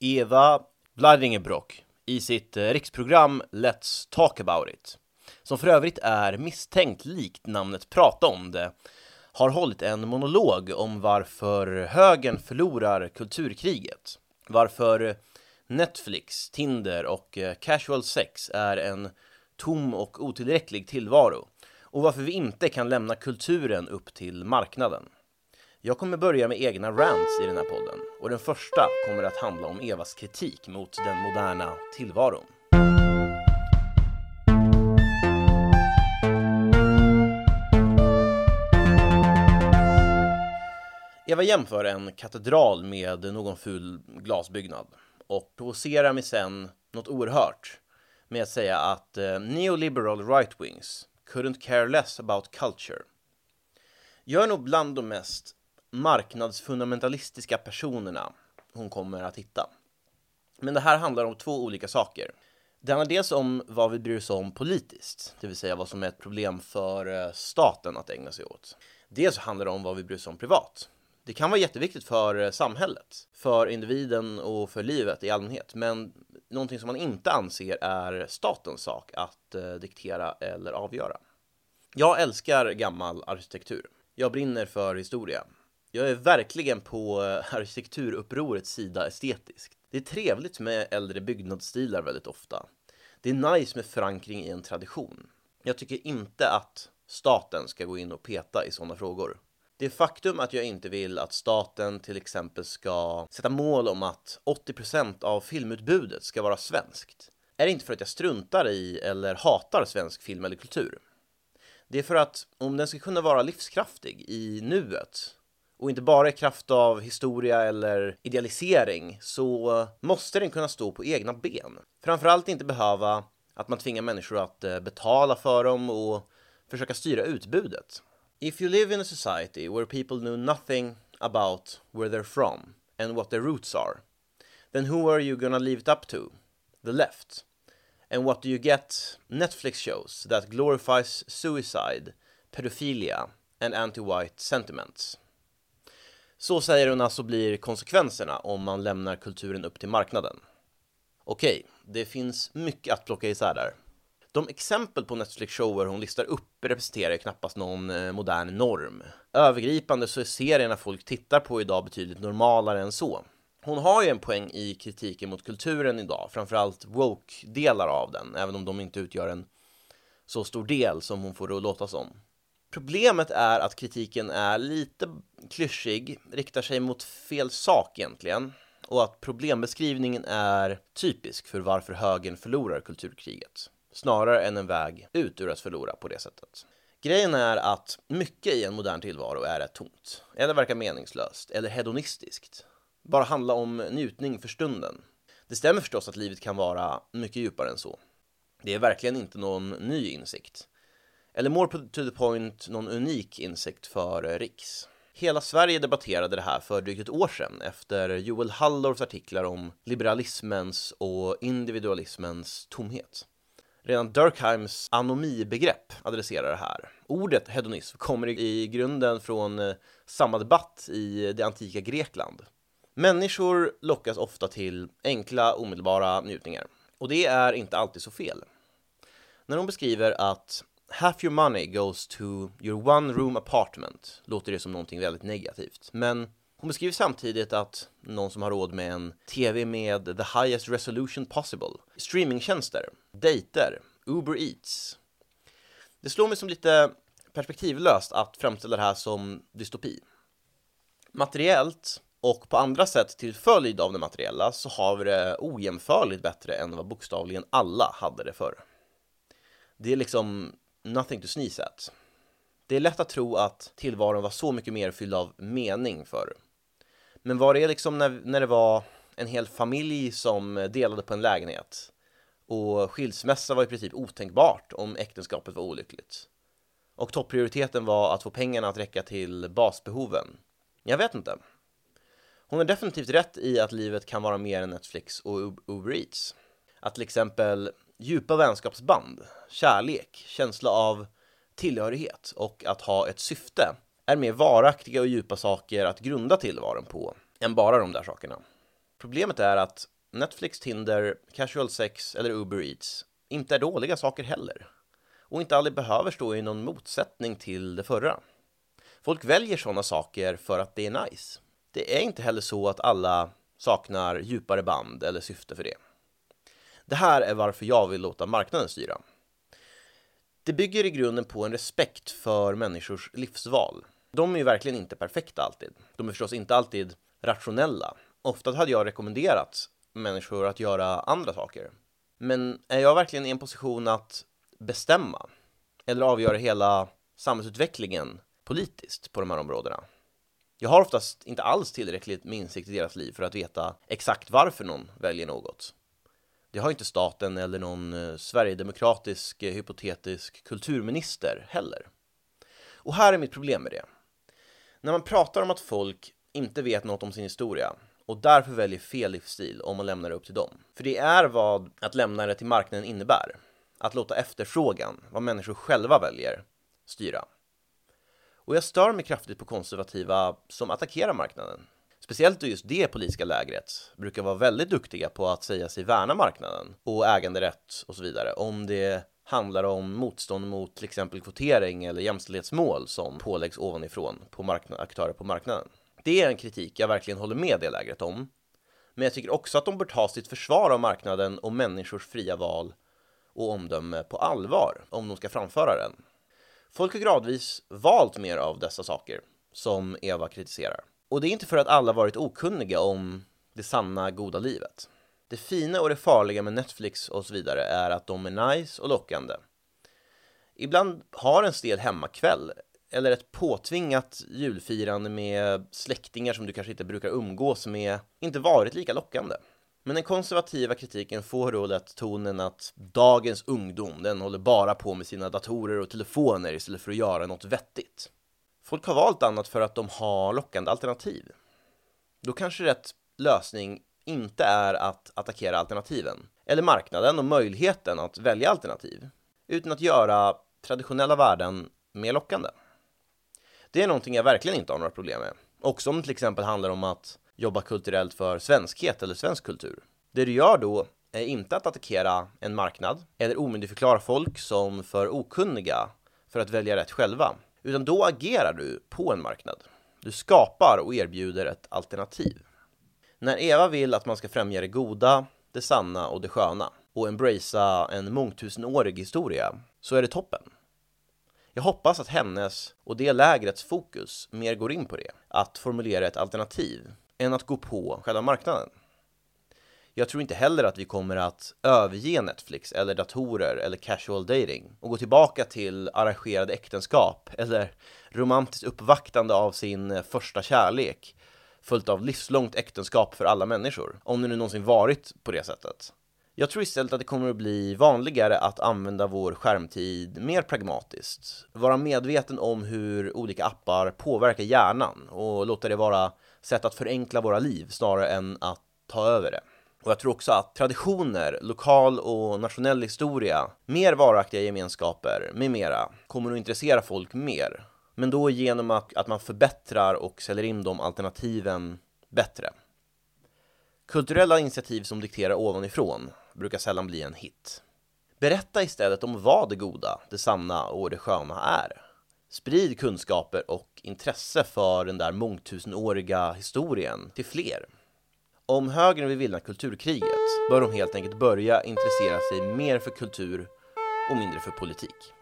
Eva Bladingebrock i sitt eh, riksprogram Let's Talk About It, som för övrigt är misstänkt likt namnet Prata om det, har hållit en monolog om varför högern förlorar kulturkriget, varför Netflix, Tinder och eh, casual sex är en tom och otillräcklig tillvaro och varför vi inte kan lämna kulturen upp till marknaden. Jag kommer börja med egna rants i den här podden och den första kommer att handla om Evas kritik mot den moderna tillvaron. Eva jämför en katedral med någon ful glasbyggnad och provocerar mig sen något oerhört med att säga att eh, neoliberal right-wings couldn't care less about culture. Jag är nog bland de mest marknadsfundamentalistiska personerna hon kommer att hitta. Men det här handlar om två olika saker. Det handlar dels om vad vi bryr oss om politiskt, det vill säga vad som är ett problem för eh, staten att ägna sig åt. Dels handlar det om vad vi bryr oss om privat. Det kan vara jätteviktigt för eh, samhället, för individen och för livet i allmänhet, men någonting som man inte anser är statens sak att eh, diktera eller avgöra. Jag älskar gammal arkitektur. Jag brinner för historia. Jag är verkligen på arkitekturupprorets sida estetiskt. Det är trevligt med äldre byggnadsstilar väldigt ofta. Det är nice med förankring i en tradition. Jag tycker inte att staten ska gå in och peta i sådana frågor. Det faktum att jag inte vill att staten till exempel ska sätta mål om att 80% av filmutbudet ska vara svenskt är inte för att jag struntar i eller hatar svensk film eller kultur. Det är för att om den ska kunna vara livskraftig i nuet och inte bara i kraft av historia eller idealisering så måste den kunna stå på egna ben. Framförallt inte behöva att man tvingar människor att eh, betala för dem och försöka styra utbudet. If you live in a society where people know nothing about where they're from and what their roots are, then who are you gonna leave it up to? The left. And what do you get? Netflix shows that glorifies suicide, pedophilia and anti-white sentiments. Så säger hon alltså blir konsekvenserna om man lämnar kulturen upp till marknaden. Okej, det finns mycket att plocka isär där. De exempel på Netflix-shower hon listar upp representerar knappast någon eh, modern norm. Övergripande så är serierna folk tittar på idag betydligt normalare än så. Hon har ju en poäng i kritiken mot kulturen idag, framförallt woke-delar av den, även om de inte utgör en så stor del som hon får det att låta som. Problemet är att kritiken är lite klyschig, riktar sig mot fel sak egentligen, och att problembeskrivningen är typisk för varför högern förlorar kulturkriget snarare än en väg ut ur att förlora på det sättet. Grejen är att mycket i en modern tillvaro är rätt tomt, eller verkar meningslöst, eller hedonistiskt. Bara handla om njutning för stunden. Det stämmer förstås att livet kan vara mycket djupare än så. Det är verkligen inte någon ny insikt. Eller more to the point, någon unik insikt för Riks. Hela Sverige debatterade det här för drygt ett år sedan efter Joel Halldorfs artiklar om liberalismens och individualismens tomhet. Redan Durkheims anomibegrepp adresserar det här. Ordet hedonism kommer i grunden från eh, samma debatt i det antika Grekland. Människor lockas ofta till enkla, omedelbara njutningar. Och det är inte alltid så fel. När hon beskriver att half your money goes to your one room apartment låter det som någonting väldigt negativt. Men hon beskriver samtidigt att någon som har råd med en TV med the highest resolution possible, streamingtjänster, dejter, Uber Eats. Det slår mig som lite perspektivlöst att framställa det här som dystopi. Materiellt och på andra sätt till följd av det materiella så har vi det ojämförligt bättre än vad bokstavligen alla hade det förr. Det är liksom nothing to sneeze at. Det är lätt att tro att tillvaron var så mycket mer fylld av mening förr. Men var det liksom när, när det var en hel familj som delade på en lägenhet och skilsmässa var i princip otänkbart om äktenskapet var olyckligt. Och topprioriteten var att få pengarna att räcka till basbehoven. Jag vet inte. Hon har definitivt rätt i att livet kan vara mer än Netflix och Uber Eats. Att till exempel djupa vänskapsband, kärlek, känsla av tillhörighet och att ha ett syfte är mer varaktiga och djupa saker att grunda tillvaron på än bara de där sakerna. Problemet är att Netflix, Tinder, Casual Sex eller Uber Eats inte är dåliga saker heller och inte aldrig behöver stå i någon motsättning till det förra. Folk väljer sådana saker för att det är nice. Det är inte heller så att alla saknar djupare band eller syfte för det. Det här är varför jag vill låta marknaden styra. Det bygger i grunden på en respekt för människors livsval. De är ju verkligen inte perfekta alltid. De är förstås inte alltid rationella. Ofta hade jag rekommenderat människor att göra andra saker. Men är jag verkligen i en position att bestämma eller avgöra hela samhällsutvecklingen politiskt på de här områdena? Jag har oftast inte alls tillräckligt med insikt i deras liv för att veta exakt varför någon väljer något. Det har inte staten eller någon eh, sverigedemokratisk eh, hypotetisk kulturminister heller. Och här är mitt problem med det. När man pratar om att folk inte vet något om sin historia och därför väljer fel livsstil om man lämnar det upp till dem. För det är vad att lämna det till marknaden innebär. Att låta efterfrågan, vad människor själva väljer, styra. Och jag stör mig kraftigt på konservativa som attackerar marknaden. Speciellt just det politiska lägret brukar vara väldigt duktiga på att säga sig värna marknaden och äganderätt och så vidare om det handlar om motstånd mot till exempel kvotering eller jämställdhetsmål som påläggs ovanifrån på aktörer på marknaden. Det är en kritik jag verkligen håller med det lägret om. Men jag tycker också att de bör ta sitt försvar av marknaden och människors fria val och omdöme på allvar om de ska framföra den. Folk har gradvis valt mer av dessa saker som Eva kritiserar. Och det är inte för att alla varit okunniga om det sanna goda livet. Det fina och det farliga med Netflix och så vidare är att de är nice och lockande. Ibland har en stel hemmakväll eller ett påtvingat julfirande med släktingar som du kanske inte brukar umgås med inte varit lika lockande. Men den konservativa kritiken får då lätt tonen att dagens ungdom, den håller bara på med sina datorer och telefoner istället för att göra något vettigt. Folk har valt annat för att de har lockande alternativ. Då kanske rätt lösning inte är att attackera alternativen, eller marknaden och möjligheten att välja alternativ, utan att göra traditionella värden mer lockande. Det är någonting jag verkligen inte har några problem med. Också om det till exempel handlar om att jobba kulturellt för svenskhet eller svensk kultur. Det du gör då är inte att attackera en marknad eller omyndigförklara folk som för okunniga för att välja rätt själva, utan då agerar du på en marknad. Du skapar och erbjuder ett alternativ. När Eva vill att man ska främja det goda, det sanna och det sköna och embracea en mångtusenårig historia så är det toppen. Jag hoppas att hennes och det lägrets fokus mer går in på det, att formulera ett alternativ, än att gå på själva marknaden. Jag tror inte heller att vi kommer att överge Netflix eller datorer eller casual dating och gå tillbaka till arrangerade äktenskap eller romantiskt uppvaktande av sin eh, första kärlek följt av livslångt äktenskap för alla människor, om det nu någonsin varit på det sättet. Jag tror istället att det kommer att bli vanligare att använda vår skärmtid mer pragmatiskt, vara medveten om hur olika appar påverkar hjärnan och låta det vara sätt att förenkla våra liv snarare än att ta över det. Och jag tror också att traditioner, lokal och nationell historia, mer varaktiga gemenskaper med mera kommer att intressera folk mer. Men då genom att, att man förbättrar och säljer in de alternativen bättre. Kulturella initiativ som dikterar ovanifrån brukar sällan bli en hit. Berätta istället om vad det goda, det sanna och det sköna är. Sprid kunskaper och intresse för den där mångtusenåriga historien till fler. Om högern vill vinna kulturkriget bör de helt enkelt börja intressera sig mer för kultur och mindre för politik.